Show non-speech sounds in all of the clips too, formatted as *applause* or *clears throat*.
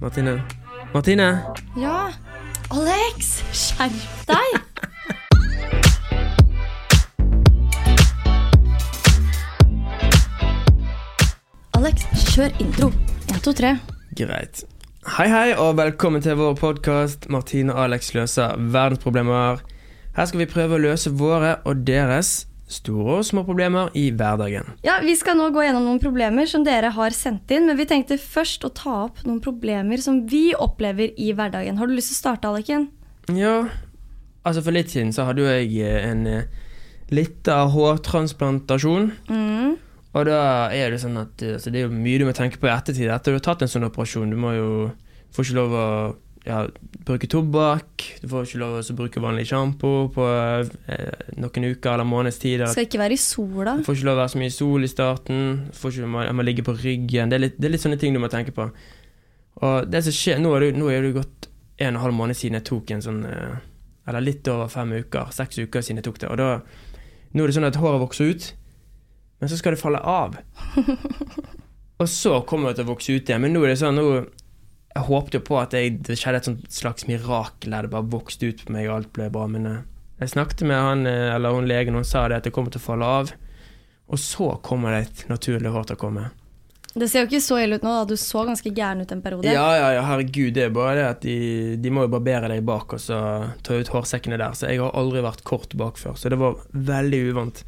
Martine. Martine! Ja. Alex, skjerp deg! Alex, kjør intro. En, to, tre. Greit. Hei, hei, og velkommen til vår podkast 'Martine og Alex løser verdensproblemer'. Her skal vi prøve å løse våre og deres store og små problemer i hverdagen. Ja, Vi skal nå gå gjennom noen problemer som dere har sendt inn. Men vi tenkte først å ta opp noen problemer som vi opplever i hverdagen. Har du lyst til å starte, Aleken? Ja, altså for litt siden så hadde jo jeg eh, en eh, lita hårtransplantasjon. Mm. Og da er det sånn at eh, altså det er jo mye du må tenke på i ettertid. Etter du har tatt en sånn operasjon, du må jo Får ikke lov å ja, bruke tobakk. Du får ikke lov til å bruke vanlig sjampo på eh, noen uker eller måneds tid. Skal ikke være i sola. du får ikke lov til å være så mye i sol i starten. Du får ikke, lov til å ligge på ryggen. Det er, litt, det er litt sånne ting du må tenke på. Og det som skjer, Nå er det, nå er det gått en og en halv måned siden jeg tok en sånn eh, Eller litt over fem uker. Seks uker siden jeg tok det. Og da, nå er det sånn at håret vokser ut, men så skal det falle av. *laughs* Og så kommer det til å vokse ut igjen. Men nå er det sånn nå, Jeg håpet jo på at jeg, det skjedde et sånt slags mirakel der det bare vokste ut på meg, og alt ble bra. Men eh, jeg snakket med han eh, eller hun legen, og hun sa det at det kommer til å falle av. Og så kommer det et naturlig hår til å komme. Det ser jo ikke så ille ut nå. da. Du så ganske gæren ut en periode. Ja, ja, ja, herregud. Det er bare det at de, de må jo barbere deg bak og så ta ut hårsekkene der. Så jeg har aldri vært kort bak før, så det var veldig uvant.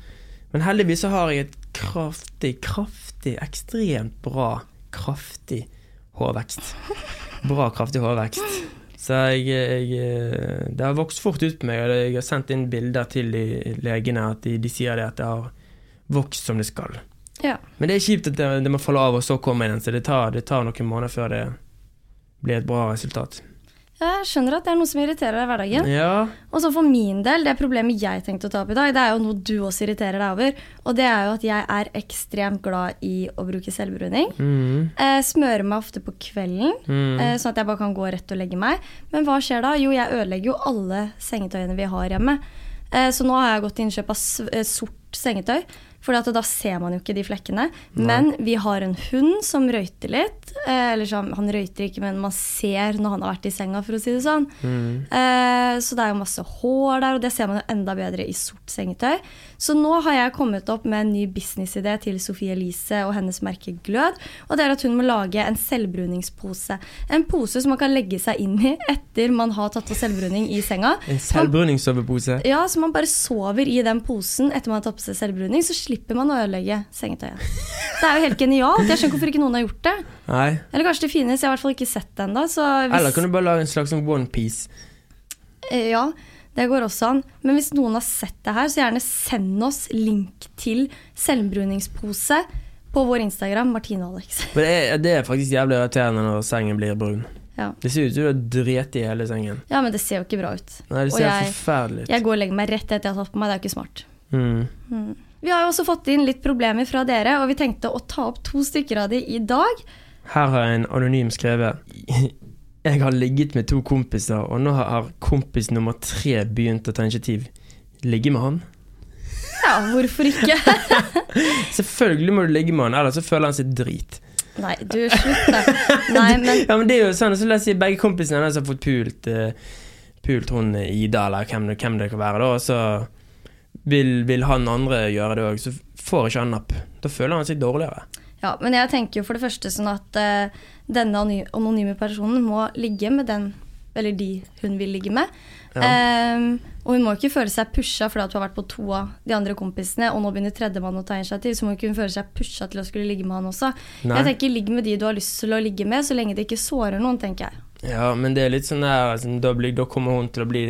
Men heldigvis så har jeg et kraftig, kraftig, ekstremt bra, kraftig hårvekst. Bra, kraftig hårvekst. Så jeg, jeg Det har vokst fort ut på meg, og jeg har sendt inn bilder til de legene at de, de sier det at det har vokst som det skal. Ja. Men det er kjipt at det, det må falle av, og så kommer den, så det tar, det tar noen måneder før det blir et bra resultat. Jeg skjønner at det er noe som irriterer deg i hverdagen. Ja, Og så for min del, det problemet jeg tenkte å ta opp i dag, det er jo noe du også irriterer deg over. Og det er jo at jeg er ekstremt glad i å bruke selvbruning. mm, Eh, smører meg ofte på kvelden, mm. eh, sånn at jeg bare kan gå rett og legge meg. Men hva skjer da? Jo, jeg ødelegger jo alle sengetøyene vi har hjemme. Eh, så nå har jeg gått til innkjøp av eh, sort sengetøy. For da ser man jo ikke de flekkene. Men vi har en hund som røyter litt. Eh, eller sånn, han røyter ikke, men man ser når han har vært i senga, for å si det sånn. Eh, så det er jo masse hår der, og det ser man jo enda bedre i sort sengetøy. Så nå har jeg kommet opp med en ny businessidé til Sofie Elise og hennes merke Glød. Og det er at hun må lage en selvbruningspose. En pose som man kan legge seg inn i etter man har tatt på selvbruning i senga. En selvbruningssovepose. Ja, så man bare sover i den posen etter man har tatt på seg selvbruning, så slipper man å ødelegge sengetøyet. Det er jo helt genialt. Jeg skjønner hvorfor ikke noen har gjort det. Nei. Eller kanskje det finnes, jeg har i hvert fall ikke sett det ennå. Hvis, Eller kan du bare lage en slags sånn onepiece? Eh, Ja, det går også an. Men hvis noen har sett det her, så gjerne send oss link til selvbruningspose på vår Instagram, Martine og Alex. Det er, det er faktisk jævlig irriterende når sengen blir brun. Ja. Det ser ut som du har driti i hele sengen. ja, men det ser jo ikke bra ut. Nei, det Og ser jeg- forferdelig ut. Jeg går og legger meg rett etter jeg har tatt på meg, det er jo ikke smart. Mm. Vi har jo også fått inn litt problemer fra dere, og vi tenkte å ta opp to stykker av de i dag. Her har en anonym skrevet *laughs* Jeg har ligget med to kompiser, og nå har kompis nummer tre begynt å ta initiativ. Ligge med han? Ja, hvorfor ikke? *laughs* Selvfølgelig må du ligge med han, ellers så føler han seg drit. Nei, du, slutt da. Nei, *laughs* men Ja, men det er jo sånn, så la oss si begge kompisene hennes har fått pult uh, Pult hun Ida, eller hvem hvem det kan være, da, og så vil, vil han andre gjøre det òg, så får ikke han napp. Da føler han seg dårligere. Ja, men jeg tenker jo for det første sånn at uh, denne anonyme personen må ligge med den, eller de hun vil ligge med. Ehm, og hun må ikke føle seg pusha fordi at hun har vært på to av de andre kompisene, og nå begynner tredjemann å ta initiativ, så må hun ikke føle seg pusha til å skulle ligge med han også. Nei. Jeg tenker ligg med de du har lyst til å ligge med, så lenge det ikke sårer noen, tenker jeg. Ja, men det er litt sånn der altså, da, blir, da kommer hun til å bli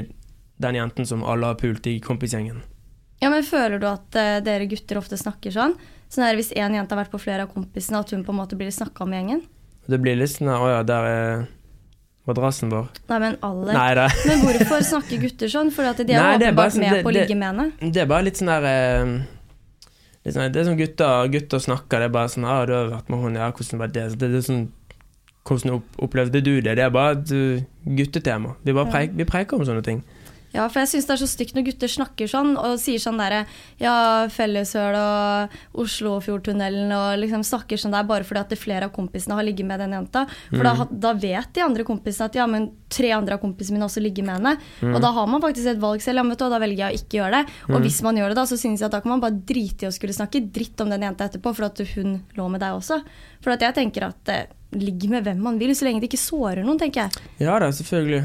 den jenten som alle har pult i kompisgjengen. Ja, men Føler du at uh, dere gutter ofte snakker sånn? Sånn her, Hvis én jente har vært på flere av kompisene, at hun på en måte blir snakka om i gjengen. Det blir litt sånn Å ja, der er madrassen vår. Nei, men alle. Nei da. Men hvorfor snakker gutter sånn? Fordi at de er Nei, er åpenbart sånn- med det- på å ligge med henne. Det er bare litt sånn der uh, litt sånn, Det er sånn gutter, gutter snakker. Det er bare sånn ah, 'Du har vært med hun, ja, hvordan var det?' det, det er sånn, hvordan opplevde du det? Det er bare et uh, guttetema. Vi, bare preik, vi preiker om sånne ting. Ja, for jeg syns det er så stygt når gutter snakker sånn og sier sånn derre Ja, Felleshøl og Oslofjordtunnelen og liksom snakker sånn der bare fordi at flere av kompisene har ligget med den jenta. For da, da vet de andre kompisene at ja, men tre andre av kompisene mine også ligger med henne. Og da har man faktisk et valg selv. Ja, vet du, og da velger jeg å ikke gjøre det. Og hvis man gjør det, da, så synes jeg at da kan man bare drite i å skulle snakke dritt om den jenta etterpå for at hun lå med deg også. For at jeg tenker at eh, ligg med hvem man vil, så lenge det ikke sårer noen, tenker jeg. Ja da, selvfølgelig.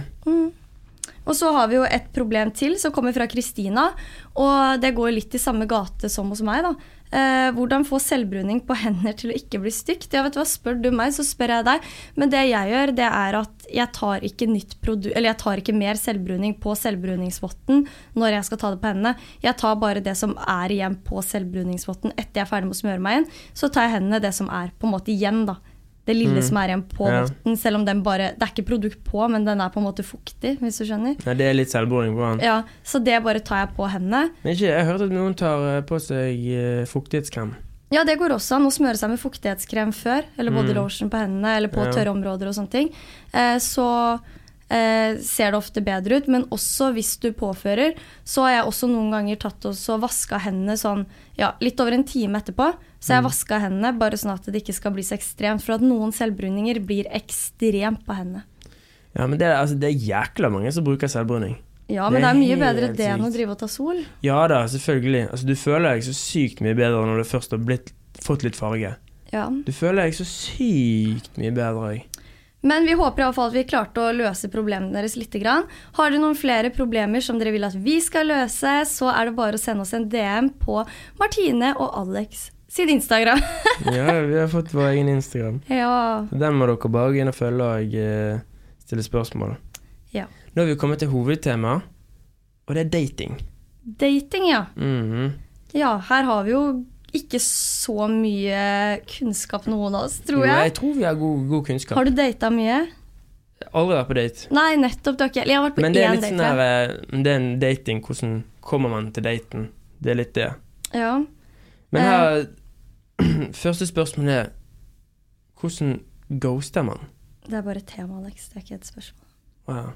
Og så har vi jo et problem til som kommer fra Kristina. Og det går litt i samme gate som hos meg. da. Eh, hvordan få selvbruning på hender til å ikke bli stygt? Ja, vet du hva, Spør du meg, så spør jeg deg. Men det jeg gjør, det er at jeg tar ikke jeg tar ikke mer selvbruning på selvbruningsvotten når jeg skal ta det på hendene. Jeg tar bare det som er igjen på selvbruningsvotten etter jeg er ferdig med å smøre meg inn. Så tar jeg hendene det som er på en måte igjen, da. Det lille som er igjen på Ja. selv om den bare Det er ikke produkt på, men den er på en måte fuktig, hvis du skjønner. Ja, det er litt selvboring på den. Ja, Så det bare tar jeg på hendene. Men ikke, jeg har hørt at noen tar eh, på seg eh, fuktighetskrem. Ja, det går også an å smøre seg med fuktighetskrem før, eller body lotion på hendene, eller på Mm. Ja. tørre områder og sånne ting. Eh, så eh, ser det ofte bedre ut. Men også hvis du påfører, så har jeg også noen ganger tatt og så vaska hendene sånn ja, litt over en time etterpå. Så Mm. jeg vaska hendene bare sånn at det ikke skal bli så ekstremt. For at noen selvbruninger blir ekstremt på hendene. Ja, men det er, altså, det er jækla mange som bruker selvbruning. Ja, men det er er mye bedre det enn å drive og ta sol. Ja da, selvfølgelig. Altså, du føler deg så sykt mye bedre når du først har blitt, fått litt farge. Ja. Du føler deg så sykt mye bedre. jeg. Men vi håper i alle fall at vi klarte å løse problemene deres litt. Har dere noen flere problemer som dere vil at vi skal løse, så er det bare å sende oss en DM på Martine og Alex sin Instagram. *laughs* Ja, vi har fått vår egen Instagram. ja. Den må dere bare gå inn og følge og eh, stille spørsmål. ja. Nå har vi kommet til hovedtema, og det er dating. Dating, ja. Mhm. Ja, her har vi jo ikke så mye kunnskap, noen av oss, tror jeg jeg. tror vi har god, god kunnskap. Har du data mye? Aldri vært på date. Nei, nettopp. Du har ikke jeg har vært på Men det er litt date. sånn her, eh, Det er en dating. Hvordan kommer man til daten? Det er litt det. Ja. Men Eh. her *clears throat* Første spørsmål er Hvordan ghoster man? Det er bare et tema, Alex. Det er ikke et spørsmål. Wow.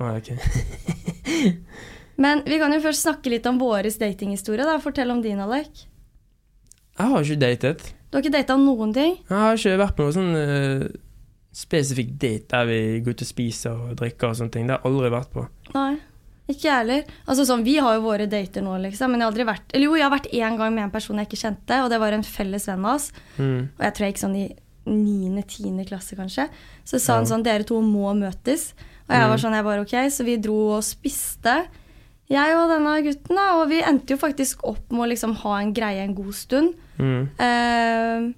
Ah, ok. *laughs* Men vi kan jo først snakke litt om vår datinghistorie. Fortell om din, Alek. Jeg har ikke datet. Du har ikke data noen ting? Jeg har ikke vært på noen sånn uh, spesifikk date der vi går ut og spiser og drikker og sånne ting. Det har jeg aldri vært på. Nei. Ikke jeg heller. Altså sånn, Vi har jo våre dater nå, liksom, men jeg har aldri vært Eller jo, jeg har vært én gang med en person jeg ikke kjente, og det var en felles venn av oss. Mm. Og jeg tror jeg gikk sånn i niende-tiende klasse, kanskje. Så sa han Ja. sånn Dere to må møtes. Og jeg var Mm. sånn, jeg bare ok. Så vi dro og spiste. Jeg og denne gutten, da. Og vi endte jo faktisk opp med å liksom ha en greie en god stund. Mm. Eh,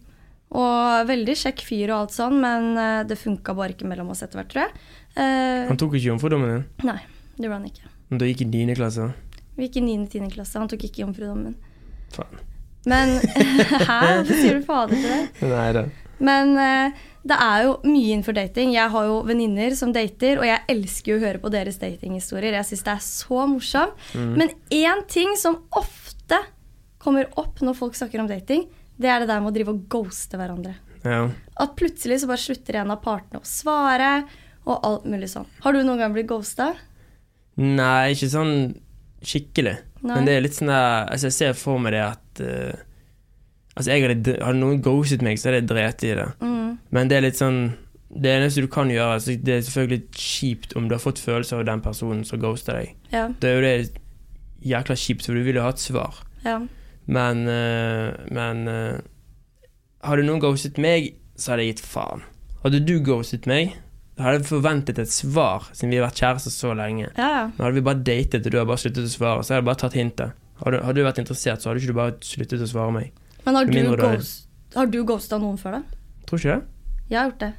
og veldig kjekk fyr og alt sånn, men eh, det funka bare ikke mellom oss etter hvert, tror jeg. Eh, Han tok ikke jomfrudommen din? nei, det gjorde han ikke. Men du gikk i niende klasse? Vi gikk i 9.-10. klasse. Han tok ikke jomfrudommen. Faen. Men *laughs* Hæ? Hvorfor sier du fader til det? Nei da. Men eh, det er jo mye innenfor dating. Jeg har jo venninner som dater, og jeg elsker jo å høre på deres datinghistorier. Jeg syns det er så morsomt. Men én ting som ofte kommer opp når folk snakker om dating, det er det der med å drive og ghoste hverandre. Ja. At plutselig så bare slutter en av partene å svare, og alt mulig sånn. Har du noen gang blitt ghosta? Nei, ikke sånn skikkelig. Nei. Men det er litt sånn der Altså, jeg ser for meg det at uh, Altså, jeg hadde, hadde noen ghostet meg, så hadde jeg drept i det. Mm. Men det er litt sånn Det eneste du kan gjøre så Det er selvfølgelig kjipt om du har fått følelser av den personen som ghoster deg. Ja. Det er jo det jækla kjipt, for du vil jo ha et svar. ja. Men eh, Men eh, Hadde noen ghostet meg, så hadde jeg gitt faen. Hadde du ghostet meg, hadde jeg forventet et svar, siden vi har vært kjærester så lenge. Ja. Men hadde vi bare datet, og du hadde bare sluttet å svare, så hadde jeg bare tatt hintet. Hadde, hadde du vært interessert, så hadde ikke du bare sluttet å svare meg. Men har du, ghost, har du ghosta noen før, da? Tror ikke det? Jeg har gjort det.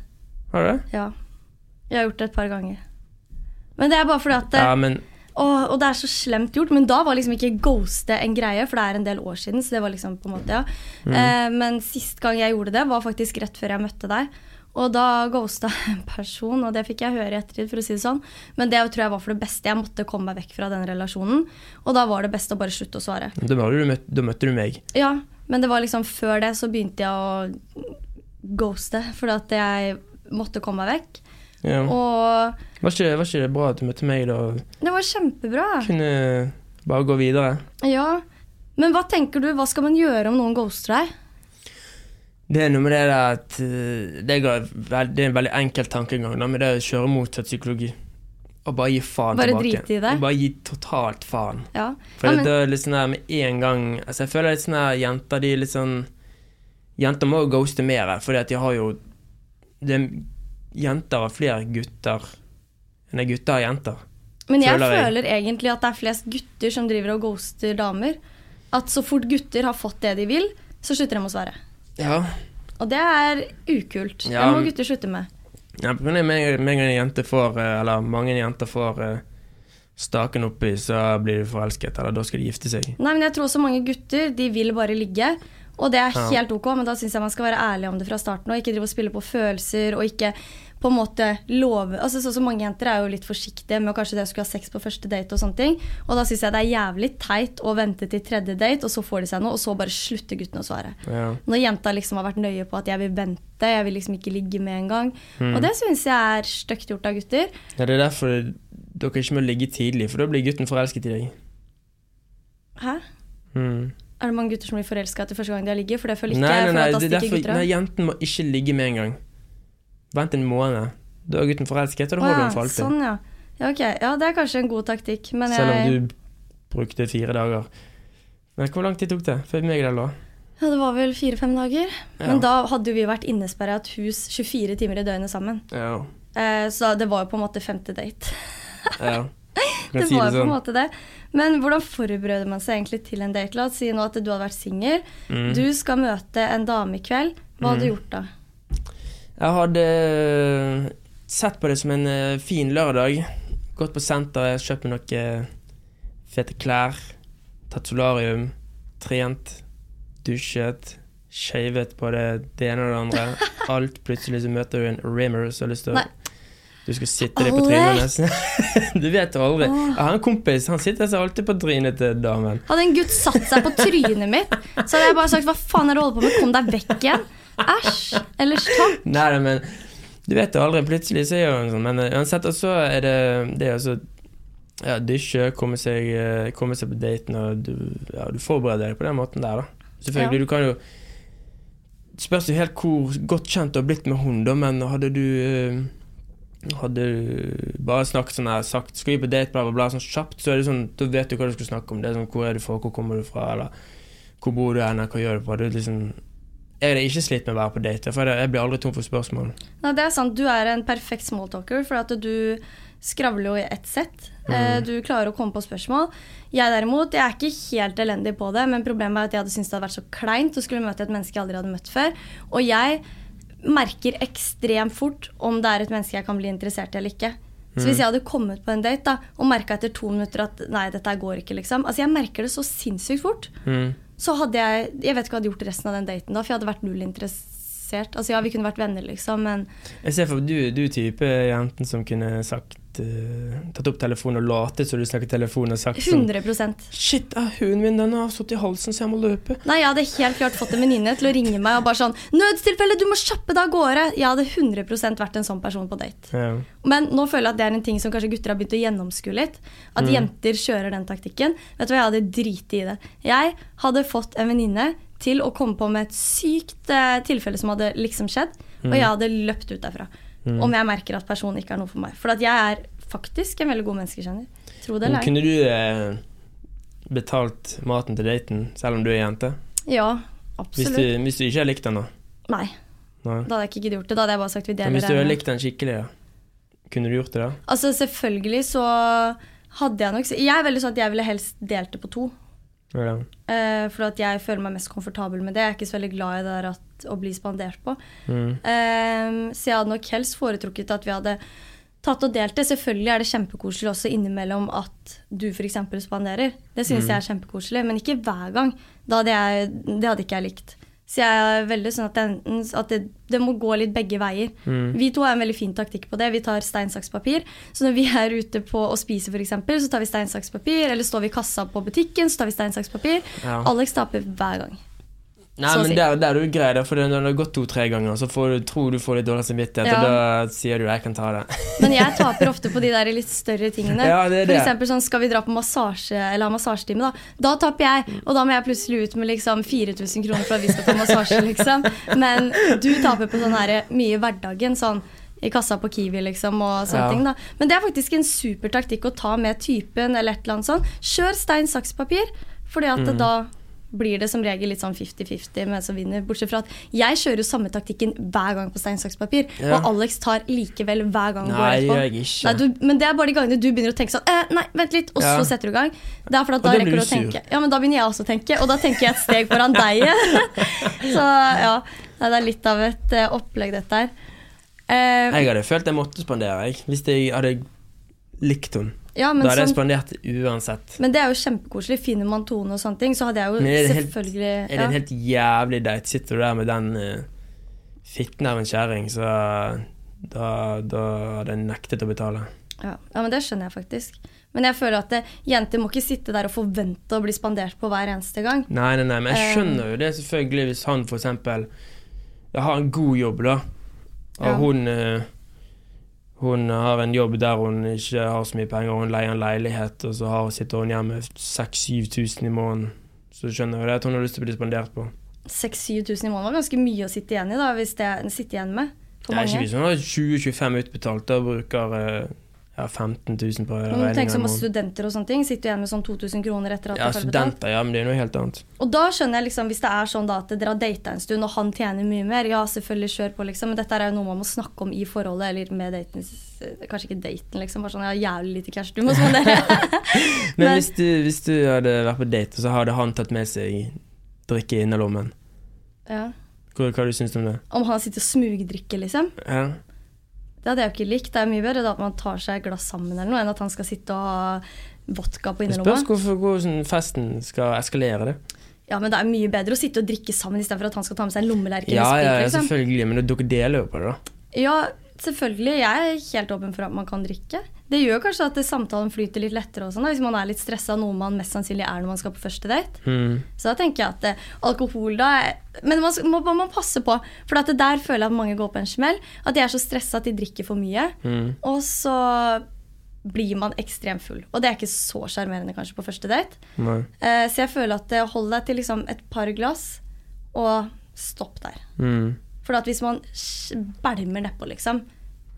Har du det? Ja. Jeg har gjort det et par ganger. Men det er bare fordi at Ja, men Åh, og det er så slemt gjort, men da var liksom ikke ghoste en greie, for det er en del år siden. så det var liksom på en måte, ja. Eh, men sist gang jeg gjorde det, var faktisk rett før jeg møtte deg. Og da ghosta *laughs* en person, og det fikk jeg høre i ettertid, for å si det sånn. Men det tror jeg var for det beste. Jeg måtte komme meg vekk fra den relasjonen. Og da var det best å bare slutte å svare. Da møtte du meg. Ja, men det var liksom før det så begynte jeg å ghoste, fordi at jeg måtte komme meg vekk. Ja. Og Var, ikke, var ikke det bra at du møtte meg, da? det var kjempebra. Kunne bare gå videre? Ja. Men hva tenker du, hva skal man gjøre om noen ghoster deg? Det er noe med det der at eh, det er, det er en veldig enkel tankegang, da, det det å kjøre motsatt psykologi. Og bare gi faen Bare tilbake. drite i det? Bare gi totalt faen. Ja. For ja, det men, er litt sånn der med en gang Altså Jeg føler litt sånn der jenter de er litt sånn Jenter må jo ghoste mer, fordi at de har jo det, er- Jenter har flere gutter enn det gutter har jenter. men jeg føler jeg. føler egentlig at det er flest gutter som driver og ghoster damer. At så fort gutter har fått det de vil, så slutter de å svare. Ja. Og det er ukult. Ja, det må gutter slutte med. ja med en gang en jente får eh, Eller mange jenter får eh, staken oppi, så blir de forelsket, eller da skal de gifte seg. Nei, men jeg tror også mange gutter de vil bare ligge. Og det er helt ok, men da syns jeg man skal være ærlig om det fra starten. Og ikke drive og spille på følelser, og ikke på en måte love Altså sånn som Mange jenter er jo litt forsiktige med å kanskje det å skulle ha sex på første date. Og sånne ting Og da syns jeg det er jævlig teit å vente til tredje date, og så får de seg noe, og så bare slutter gutten å svare. Ja. Når jenta liksom har vært nøye på at jeg vil vente, jeg vil liksom ikke ligge med en gang. Mm. Og det syns jeg er stygt gjort av gutter. ja, det er derfor dere ikke må ligge tidlig, for da blir gutten forelsket i deg. Hæ? Mm. Er det mange gutter som blir forelska etter første gang de har ligget? For det føler ikke Nei, jeg. nei, nei, da det er derfor, gutter av. nei, jenten må ikke ligge med en gang. Vent en måned. Da er gutten forelsket, og da holder hun for alltid. Sånn, ja. ja. okay. ja, det er kanskje en god taktikk, men Selv om du brukte fire dager. Men hvor lang tid tok det før meg lå? ja, Det var vel fire-fem dager. Ja. Men da hadde jo vi vært innesperra i et hus 24 timer i døgnet sammen. Ja. Eh, så det var jo på en måte femte date. ja. *laughs* Det si var det sånn. på en sånn. måte det. Men hvordan forbereder man seg egentlig til en date? La oss si nå at du hadde vært singel. Mm. Du skal møte en dame i kveld. Hva hadde du gjort da? Jeg hadde eh, sett på det som en eh, fin lørdag. Gått på senteret, kjøpt meg noen fete klær. Tatt solarium. Trent. Dusjet. Shavet på det, det ene og det andre. *laughs* Alt. Plutselig så møter du en rimmer som har lyst til å. Du skal sitte deg på trynet hennes. *laughs* du vet aldri. Jeg har en kompis, han sitter seg alltid på trynet til damen. Hadde en gutt satt seg på trynet mitt, så hadde jeg bare sagt hva faen er det du holder på med, kom deg vekk igjen. Æsj. Ellers takk. Nei, men du vet aldri. Plutselig så er jo sånn. Men eh, uansett, og så er det Det er altså ja, dusje, komme seg, eh, komme seg på daten, og du, ja, du forbereder deg på den måten der, da. Selvfølgelig, Ja. du kan jo Spørs jo helt hvor godt kjent du har blitt med hun, da, men hadde du eh, hadde du bare snakket sånn her, sagt 'skal vi på date', bla, bla, bla, sånn kjapt, så er det sånn, da vet du hva du skal snakke om. Det er sånn 'hvor er du fra', 'hvor kommer du fra', eller 'hvor bor du hen', 'hva gjør du på'? Det er liksom Jeg hadde ikke slitt med å være på date, for jeg blir aldri tom for spørsmål. Nei, det er sant. Du er en perfekt smalltalker, for at du skravler jo i ett sett. Mm. Du klarer å komme på spørsmål. Jeg derimot, jeg er ikke helt elendig på det, men problemet er at jeg hadde syntes det hadde vært så kleint å skulle møte et menneske jeg aldri hadde møtt før. Og jeg merker ekstremt fort om det er et menneske jeg kan bli interessert i eller ikke. Så hvis jeg hadde kommet på en date da, og merka etter to minutter at nei, dette går ikke, liksom Altså jeg merker det så sinnssykt fort. Mm. Så hadde jeg Jeg vet ikke hva jeg hadde gjort resten av den daten da, for jeg hadde vært null interessert. Altså ja, vi kunne vært venner, liksom, men Jeg ser for du, du er type jenten som kunne sagt eh, Tatt opp telefonen og latet som du snakket telefon og sagt sånn 100% Shit, er hunden min den har satt i halsen, så jeg må løpe. Nei, jeg hadde helt klart fått en venninne til å ringe meg og bare sånn 'Nødstilfelle, du må kjappe deg av gårde!' Jeg hadde 100 vært en sånn person på date. Ja. Men nå føler jeg at det er en ting som kanskje gutter har begynt å gjennomskue litt. At jenter kjører den taktikken. Vet du hva, jeg hadde driti i det. Jeg hadde fått en venninne til å komme på med et sykt eh, tilfelle som hadde liksom skjedd, og jeg hadde løpt ut derfra. Om jeg merker at personen ikke er noe for meg. For at jeg er faktisk en veldig god menneskekjenner. Tro det eller ei. kunne du eh, betalt maten til daten, selv om du er jente? Ja, Hvis absolutt. du, hvis du ikke har likt den, da? Nei, Nei. da hadde jeg ikke giddet gjort det. Da hadde jeg bare sagt vi Men deler hvis du har likt den skikkelig, da? Kunne du gjort det da? Altså selvfølgelig så hadde jeg nok Jeg er veldig sånn at jeg ville helst delt det på to. Ja. Uh, for at jeg føler meg mest komfortabel med det. Jeg er ikke så veldig glad i det der at, å bli spandert på. Mm. Uh, så jeg hadde nok helst foretrukket at vi hadde tatt og delt det. Selvfølgelig er det kjempekoselig også innimellom at du f.eks. spanderer. Det syns Mm. jeg er kjempekoselig, men ikke hver gang. Da hadde jeg, det hadde ikke jeg likt. Så jeg er veldig sånn at, det, enten- at det, det må gå litt begge veier. Mm. Vi to har en veldig fin taktikk på det. Vi tar stein, saks, papir. Så når vi er ute på å spise, f.eks., så tar vi stein, saks, papir. Eller står vi i kassa på butikken, så tar vi stein, saks, papir. Ja. Alex taper hver gang. Nei, men si. der, der er du grei, da, for når det har gått to-tre ganger, så får du, tror du får litt dårlig samvittighet, Ja. og da sier du 'jeg kan ta det'. *laughs* Men jeg taper ofte på de der litt større tingene. Ja, det er For eksempel sånn, skal vi dra på massasje eller ha massasjetime, da. Da taper jeg, og da må jeg plutselig ut med liksom 4000 kroner for at vi skal ta massasje, liksom. Men du taper på sånn her mye i hverdagen, sånn i kassa på Kiwi, liksom, og sånne Ja. ting, da. Men det er faktisk en super taktikk å ta med typen eller et eller annet sånt. Kjør stein, saks, papir, fordi at Mm. da blir det som regel litt sånn 50-50 med som vinner. Bortsett fra at jeg kjører jo samme taktikken hver gang på stein, saks, papir. Ja. Og Alex tar likevel hver gang. og går jeg ikke. Nei, du, men det er bare de gangene du begynner å tenke sånn eh, Nei, vent litt, og Ja. så setter du i gang. Det er fordi at da rekker du å tenke. Ja, men da begynner jeg også å tenke, og da tenker jeg et steg foran *laughs* deg. *laughs* så ja, det er litt av et uh, opplegg, dette her. Uh, Jeg hadde følt jeg måtte spandere, jeg, hvis jeg hadde likt henne. Ja, men, Da er jeg sånn, spandert uansett. men det er jo kjempekoselig. Finner man tone og sånne ting, så hadde jeg jo er det helt- selvfølgelig Er det en helt jævlig date? Sitter du der med den uh, fitten av en kjerring, så da, da hadde jeg nektet å betale. Ja, ja, men det skjønner jeg faktisk. Men jeg føler at det, jenter må ikke sitte der og forvente å bli spandert på hver eneste gang. Nei, nei, nei, men jeg Eh. skjønner jo det selvfølgelig hvis han for eksempel har en god jobb, da. Og Ja. hun eh, Hun har en jobb der hun ikke har så mye penger, hun leier en leilighet, og så har, sitter hun hjemme 6000-7000 i måneden. Så skjønner jeg at hun har lyst til å bli spandert på. 6000-7000 i måneden var ganske mye å sitte igjen i, da, hvis det sitter igjen med. For er ikke mange. hvis hun har 20-25 utbetalt og bruker eh, ja, 15 000 på Men regninga. tenk måneden. studenter og sånne ting. Sitter igjen med sånn 2000 kroner etter at Ja, får betalt. studenter, ja, men det er noe helt annet. Og da skjønner jeg liksom, hvis det er sånn da at dere har data en stund, og han tjener mye mer, ja, selvfølgelig kjør på, liksom. Men dette er jo noe man må snakke om i forholdet, eller med daten. Kanskje ikke daten, liksom. Bare sånn, jeg har jævlig lite cash, du må spandere. *laughs* Men, Men- hvis, du, hvis du hadde vært på date, så hadde han tatt med seg drikke i innerlommen, ja. hva, hva du syns du om det? Om han sitter og smugdrikker, liksom. Ja. Det hadde jeg jo ikke likt. Det er mye bedre at man tar seg et glass sammen eller noe, enn at han skal sitte og ha vodka på innerlomma. spørs hvorfor hvordan festen skal eskalere det. Ja, men det er mye bedre å sitte og drikke sammen istedenfor at han skal ta med seg en lommelerke Ja, ja, ja, liksom. selvfølgelig, men dere deler jo på det, da. Ja, selvfølgelig. Jeg er helt åpen for at man kan drikke. Det gjør kanskje at samtalen flyter litt lettere sånn, hvis man er litt stressa, noe man mest sannsynlig er når man skal på første date. Mm. Så da tenker jeg at eh, alkohol da er- Men man må, man passe på, for at det der føler jeg at mange går på en smell. At de er så stressa at de drikker for mye. Mm. Og så blir man ekstremt full. Og det er ikke så sjarmerende kanskje på første date. Eh, så jeg føler at eh, hold deg til liksom et par glass, og stopp der. Mm. For at hvis man bælmer nedpå, liksom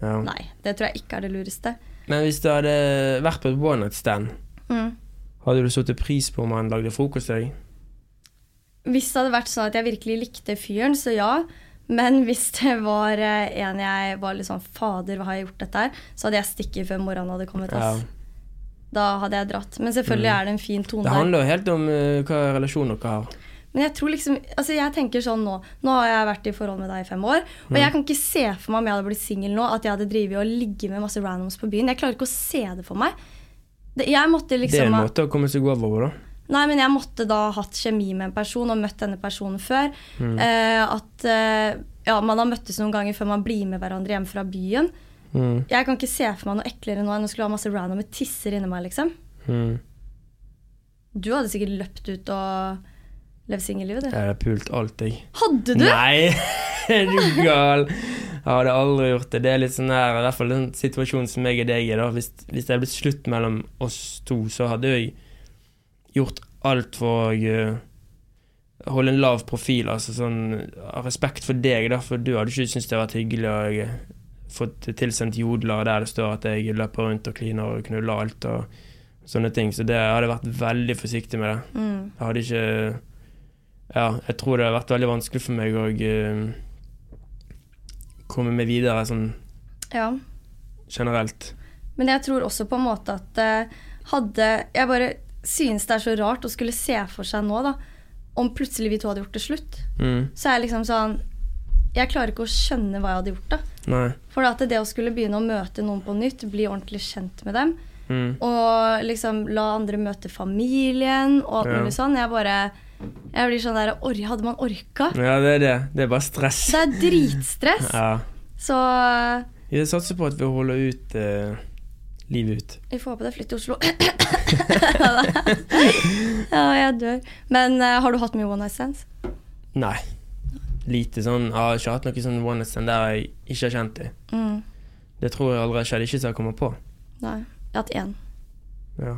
Ja. Nei, det tror jeg ikke er det lureste. Men hvis du hadde vært på et one night stand, Mm. hadde du satt pris på om han lagde frokost til deg? Hvis det hadde vært sånn at jeg virkelig likte fyren, så ja. Men hvis det var eh, en jeg var litt sånn Fader, hva har jeg gjort dette her? Så hadde jeg stikket før morgenen hadde kommet. Ja. Da hadde jeg dratt. Men selvfølgelig er det en fin tone Det handler jo helt om uh, hva relasjon dere har. Men jeg tror liksom Altså jeg tenker sånn nå Nå har jeg vært i forhold med deg i fem år. Og jeg kan ikke se for meg om jeg hadde blitt singel nå, at jeg hadde drevet og ligget med masse randoms på byen. Jeg klarer ikke å se det for meg. Det, måtte Det er liksom en måte å komme seg over da. Nei, men jeg måtte da ha hatt kjemi med en person og møtt denne personen før. Eh, at eh, ja, man har møttes noen ganger før man blir med hverandre hjem fra byen. Mm. Jeg kan ikke se for meg noe eklere nå enn å skulle ha masse randomme tisser inni meg, liksom. Mm. Du hadde sikkert løpt ut og levd singellivet, du. Jeg hadde pult alt, jeg. Hadde du? Nei, *laughs* er du gal? Jeg hadde aldri gjort det. Det er litt sånn her, i hvert fall den situasjonen som jeg og deg er. da. Hvis, hvis det hadde blitt slutt mellom oss to, så hadde jeg gjort alt for å eh, holde en lav profil. Altså sånn av respekt for deg, da, for du hadde ikke syntes det vært hyggelig å få fått tilsendt jodler der det står at jeg løper rundt og kliner og knuller alt og sånne ting. Så det jeg hadde vært veldig forsiktig med det. Mm. Jeg hadde ikke Ja, jeg tror det hadde vært veldig vanskelig for meg å uh, komme meg videre sånn Ja. generelt. Men jeg tror også på en måte at uh, hadde Jeg bare synes det er så rart å skulle se for seg nå, da, om plutselig vi to hadde gjort det slutt. Mm. Så er jeg liksom sånn Jeg klarer ikke å skjønne hva jeg hadde gjort da. Nei. For at det å skulle begynne å møte noen på nytt, bli ordentlig kjent med dem, Mm. og liksom la andre møte familien og alt Ja. mulig sånn, jeg bare Jeg blir sånn der or Hadde man orka? Ja, det er det. Det er bare stress. Det er dritstress. Ja. Så Jeg satser på at vi holder ut eh, livet ut. vi får håpe det flytter til Oslo. *laughs* ja, jeg dør. Men eh, har du hatt mye one night stands? Nei. Lite sånn Jeg har ikke hatt noe sånn one night stand der jeg ikke har kjent dem. Mm. Det tror jeg aldri har skjedd. Ikke så jeg kommer på. Nei. Jeg har hatt én, Ja.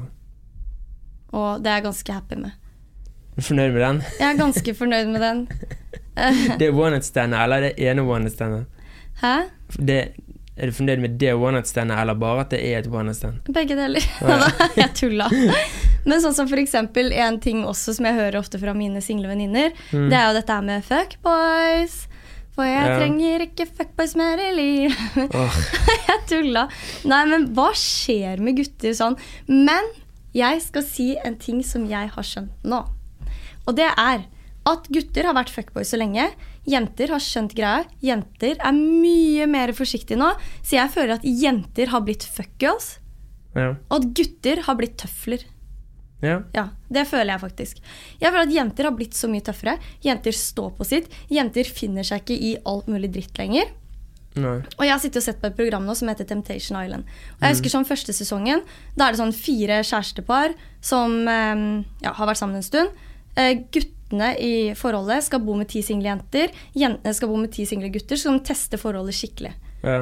og det er jeg ganske happy med. Fornøyd med den? Jeg er ganske fornøyd med den. *laughs* Det er one night standet, eller det ene one night standet? Hæ? Det, er du fornøyd med det one night standet, eller bare at det er et one night stand? Begge deler. *laughs* jeg tulla. Men sånn som for eksempel en ting også som jeg hører ofte fra mine single venninner, det er jo dette med fuckboys. For jeg Ja. trenger ikke fuckboys mer i livet. Oh. *laughs* jeg tulla. Nei, men hva skjer med gutter sånn? Men jeg skal si en ting som jeg har skjønt nå. Og det er at gutter har vært fuckboys så lenge. Jenter har skjønt greia. Jenter er mye mer forsiktige nå. Så jeg føler at jenter har blitt fuckgirls, ja. og at gutter har blitt tøfler. ja. Ja, Det føler jeg faktisk. Jeg føler at Jenter har blitt så mye tøffere. Jenter står på sitt. Jenter finner seg ikke i alt mulig dritt lenger. Nei. Og jeg har sittet og sett på et program nå som heter Temptation Island. Og jeg husker sånn første sesongen, Da er det sånn fire kjærestepar som eh, ja, har vært sammen en stund. Eh, guttene i forholdet skal bo med ti single jenter. Jentene skal bo med ti single gutter, så de teste forholdet skikkelig. Ja.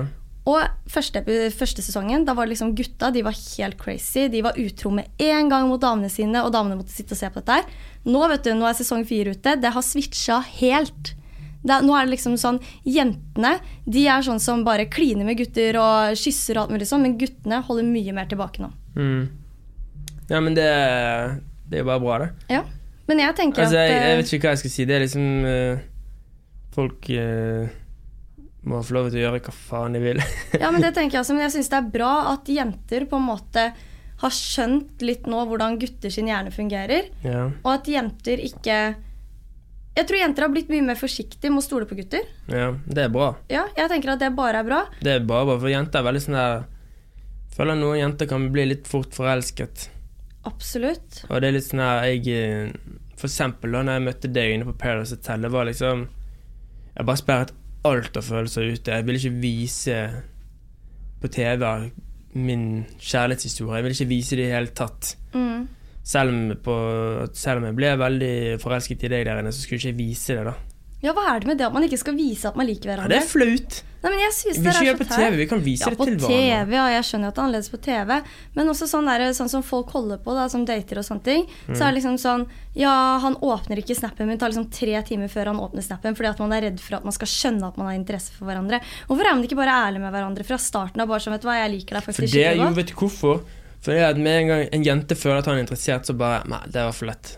Og første, første sesongen, da var det liksom gutta de var helt crazy. De var utro med en gang mot damene sine, og damene måtte sitte og se på dette her. Nå vet du, nå er sesong fire ute. Det har switcha helt. Det nå er det liksom sånn, Jentene de er sånn som bare kliner med gutter og kysser og alt mulig sånn, men guttene holder mye mer tilbake nå. Mm. ja, men det, det er jo bare bra, det. Ja, Men jeg tenker Altså, at jeg jeg, vet ikke hva jeg skal si. Det er liksom uh, Folk uh, må få lov til å gjøre hva faen de vil. *laughs* Ja, men det tenker jeg også, men jeg syns det er bra at jenter på en måte har skjønt litt nå hvordan gutter sin hjerne fungerer. ja. Og at jenter ikke Jeg tror jenter har blitt mye mer forsiktige med å stole på gutter. ja, det er bra. Ja, jeg tenker at det bare er bra. Det er bare bra, for jenter er veldig sånn der Føler noen jenter kan bli litt fort forelsket. Absolutt. Og det er litt sånn her Jeg eh, For eksempel da når jeg møtte deg inne på Paradise Hotel, det var liksom Jeg bare sperret alt av følelser ute. Jeg ville ikke vise på TV min kjærlighetshistorie. Jeg ville ikke vise det i det hele tatt. Mm. Selv om, på, selv om jeg ble veldig forelsket i deg der inne, så skulle jeg ikke vise det, da. Ja, hva er det med det at man ikke skal vise at man liker Ja, hverandre? det er flaut. Nei, men jeg synes Vi det ikke gjør så det på TV, vi kan vise ja, det på til TV, hverandre. ja, jeg skjønner at det er annerledes på TV. Men også sånn, der, sånn som folk holder på, da, som dater og sånne ting. Så Mm. er det liksom sånn Ja, han åpner ikke snappen min. Det tar liksom tre timer før han åpner snappen fordi at man er redd for at man skal skjønne at man har interesse for hverandre. Hvorfor er man ikke bare ærlig med hverandre fra starten av? Bare sånn, vet du hva, jeg liker deg For faktisk det, skikkelig jo, vet du hvorfor? For det er at med en gang en jente føler at han er interessert, så bare Nei, det var for lett.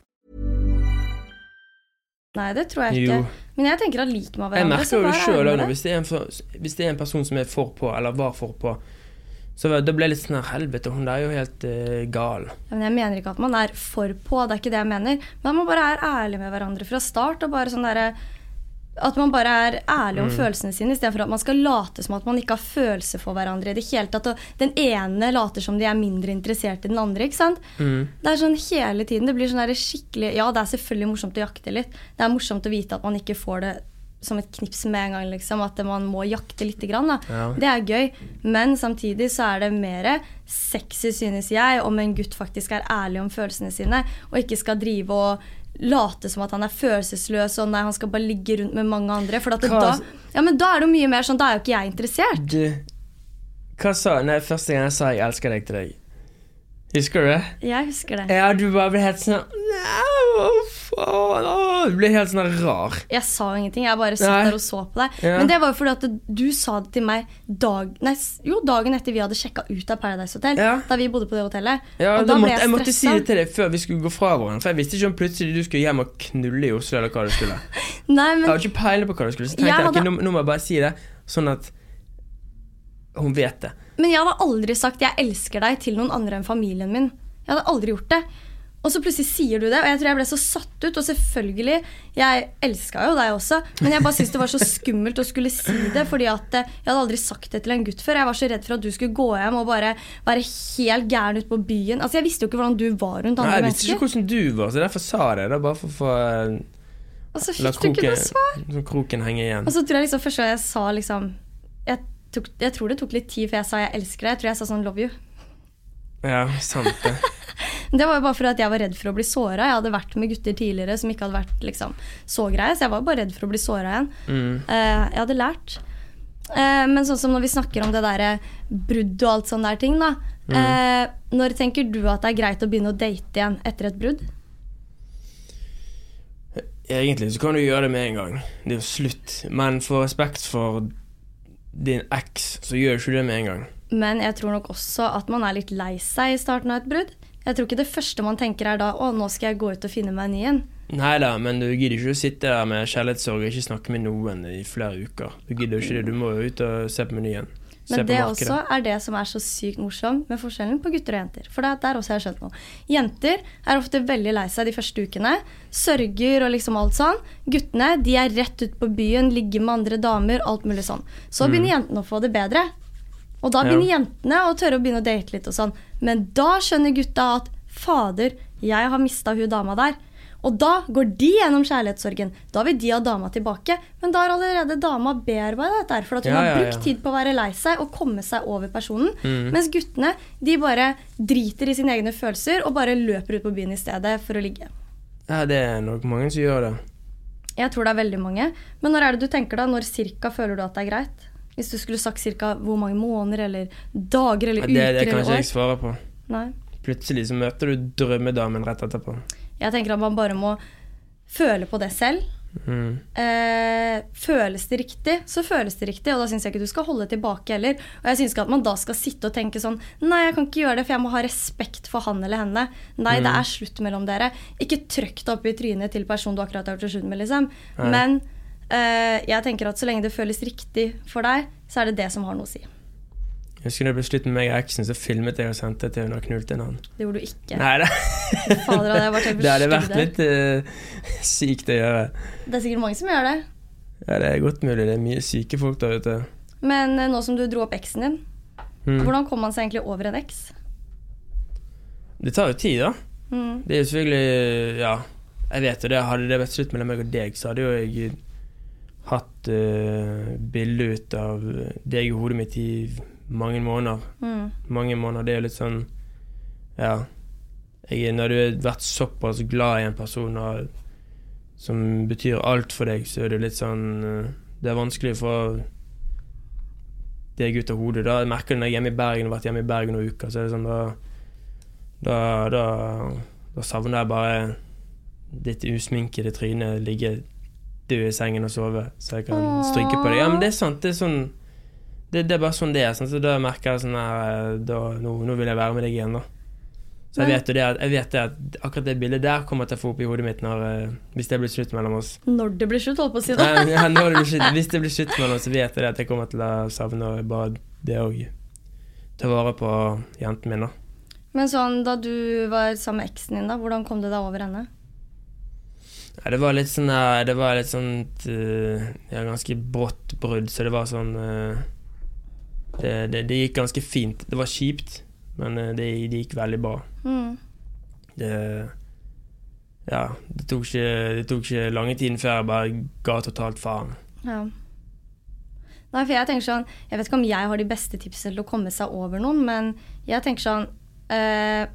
Nei, det tror jeg Jo. ikke. Men jeg tenker at liker man Jeg hverandre, så jo det vær ærlig med det. hvis, det en for- hvis det er en person som er for på, eller var for på, så da ble jeg litt sånn her Helvete, hun der er jo helt uh, gal. Ja, men jeg mener ikke at man er for på, det er ikke det jeg mener. Men man bare er ærlig med hverandre fra start. og bare sånn derre- At man bare er ærlig Mm. om følelsene sine, istedenfor at man skal late som at man ikke har følelser for hverandre i det hele tatt. Og den ene later som de er mindre interessert i den andre. ikke sant? Mm. Det er sånn hele tiden. Det blir sånn skikkelig Ja, det er selvfølgelig morsomt å jakte litt. Det er morsomt å vite at man ikke får det som et knips med en gang, liksom. At man må jakte lite grann. Ja. Det er gøy. Men samtidig så er det mer sexy, synes jeg, om en gutt faktisk er ærlig om følelsene sine, og ikke skal drive og late som at han er følelsesløs og nei, han skal bare ligge rundt med mange andre. For da, ja, men da er det jo mye mer sånn, da er jo ikke jeg interessert. Du Hva sa Nei, første gang jeg sa 'jeg elsker deg' til deg. Husker du det? Jeg husker det. Ja, du bare ble helt sånn Nei, faen åh, Du ble helt sånn rar. Jeg sa ingenting, jeg bare satt Nei. der og så på deg. Ja. Men det var jo fordi at du sa det til meg dag, nei, jo, dagen etter vi hadde sjekka ut av Paradise Hotel. Ja. Da vi bodde på det hotellet. Ja, og da da ble måtte, jeg måtte si det til deg før vi skulle gå fra hverandre. For jeg visste ikke om plutselig du skulle hjem og knulle i Oslo, eller hva du skulle. *laughs* Nei, Jeg men hadde ikke peiling på hva du skulle. Så tenkte Jeg jeg, ok, nå, nå må jeg bare si det, sånn at hun vet det. Men jeg hadde aldri sagt 'jeg elsker deg' til noen andre enn familien min. Jeg hadde aldri gjort det. Og så plutselig sier du det, og jeg tror jeg ble så satt ut. Og selvfølgelig, jeg elska jo deg også, men jeg bare syntes det var så skummelt å skulle si det. fordi at eh, jeg hadde aldri sagt det til en gutt før. Jeg var så redd for at du skulle gå hjem og bare være helt gæren ute på byen. Altså Jeg visste jo ikke hvordan du var rundt Nei, andre jeg visste ikke hvordan du var, så derfor sa jeg det. Bare for å få eh, Og så la fikk du ikke noe kroken, svar. så kroken henge igjen. Og så tror jeg liksom første gang jeg sa liksom jeg, tok, jeg tror det tok litt tid før jeg sa 'jeg elsker deg'. Jeg tror jeg sa sånn 'love you'. Ja, sant det. *laughs* Det var jo bare fordi at jeg var redd for å bli såra. Jeg hadde vært med gutter tidligere som ikke hadde vært liksom, så greie, så jeg var bare redd for å bli såra igjen. Mm. Uh, jeg hadde lært. Uh, men sånn som når vi snakker om det derre brudd og alt sånne der ting, da. Mm. Uh, når tenker du at det er greit å begynne å date igjen etter et brudd? Egentlig så kan du gjøre det med en gang. Det er jo slutt. Men for respekt for din eks, så gjør du ikke det med en gang. Men jeg tror nok også at man er litt lei seg i starten av et brudd. Jeg tror ikke det første man tenker er da 'Å, nå skal jeg gå ut og finne meg en ny en'. Nei da, men du gidder ikke å sitte der med kjærlighetssorg og ikke snakke med noen i flere uker. Du gidder ikke det. Du må jo ut og se på menyen. Se Men det også er det som er så sykt morsomt med forskjellen på gutter og jenter. For det er der også jeg har skjønt noe. Jenter er ofte veldig lei seg de første ukene. Sørger og liksom alt sånn. Guttene de er rett ut på byen, ligger med andre damer, alt mulig sånn. Så begynner jentene å få det bedre. Og da begynner Ja. jentene å tørre å begynne å date litt og sånn. Men da skjønner gutta at fader, jeg har mista hun dama der. Og da går de gjennom kjærlighetssorgen. Da vil de ha dama tilbake. Men da har allerede dama bearbeidet dette, for at hun Ja, har ja, brukt tid på å være lei seg og komme seg over personen. Mm. Mens guttene de bare driter i sine egne følelser og bare løper ut på byen i stedet for å ligge. Ja, det er nok mange som gjør det. Jeg tror det er veldig mange. Men når er det du tenker da? Når cirka føler du at det er greit? Hvis du skulle sagt cirka hvor mange måneder eller dager eller uker... Ja, Det, det uker kan eller ikke jeg svare på. Nei. Plutselig så møter du drømmedamen rett etterpå. Jeg tenker at man bare må føle på det selv. Mm. Eh, føles det riktig, så føles det riktig. Og da syns jeg ikke du skal holde tilbake heller. Og jeg syns ikke at man da skal sitte og tenke sånn Nei, jeg kan ikke gjøre det, for jeg må ha respekt for han eller henne. Nei, det er slutt mellom dere. Ikke trykk deg opp i trynet til personen du akkurat har gjort det slutt med, liksom. Nei. Men jeg tenker at så lenge det føles riktig for deg, så er det det som har noe å si. Jeg husker det ble slutt med meg og eksen, så filmet jeg og sendte til hun har knult en annen. Det gjorde du ikke. Nei det. Fader, hadde *laughs* Det hadde vært litt uh, *laughs* sykt å gjøre. Det er sikkert mange som gjør det. Ja, det er godt mulig. Det er mye syke folk der ute. Men uh, nå som du dro opp eksen din, Mm. hvordan kom man seg egentlig over en eks? Det tar jo tid, da. Mm. Det er jo selvfølgelig Ja, jeg vet jo det. Hadde det vært slutt mellom meg og deg, så hadde jo jeg hatt uh, bilde ut av deg i hodet mitt i mange måneder. Mm. Mange måneder. Det er jo litt sånn Ja. Jeg, når du har vært såpass glad i en person og, som betyr alt for deg, så er det litt sånn uh, Det er vanskelig for deg ut av hodet. Da jeg merker du når jeg er hjemme i Bergen og har vært hjemme i Bergen noen uker, så er det sånn da Da, da, da savner jeg bare ditt usminkede tryne, ligge død i sengen og sove, så jeg kan stryke på deg. Ja, men det er sant. Det er sånn det, det er bare sånn det er. Sånn, så da merker jeg sånn her da, nå, nå vil jeg være med deg igjen, da. Så jeg vet det jeg vet det at akkurat det bildet der kommer til å få opp i hodet mitt når, eh, hvis det blir slutt mellom oss. Når det blir slutt, holdt på å si. Nei, ja, når det blir slutt, *laughs* hvis det blir slutt mellom oss, så vet jeg det at jeg kommer til å savne bare det å ta vare på jenten min, da. Men sånn, da du var sammen med eksen din, da, hvordan kom du deg over henne? Ja, det var litt sånn Det var litt sånn eh, Ja, ganske brått brudd, så det var sånn eh, det, det, det gikk ganske fint. Det var kjipt, men eh, det, det gikk veldig bra. Mm. Det Ja, det tok ikke, det tok ikke lange tiden før jeg bare ga totalt faen. Ja. Nei, for jeg tenker sånn Jeg vet ikke om jeg har de beste tipsene til å komme seg over noen, men jeg tenker sånn eh,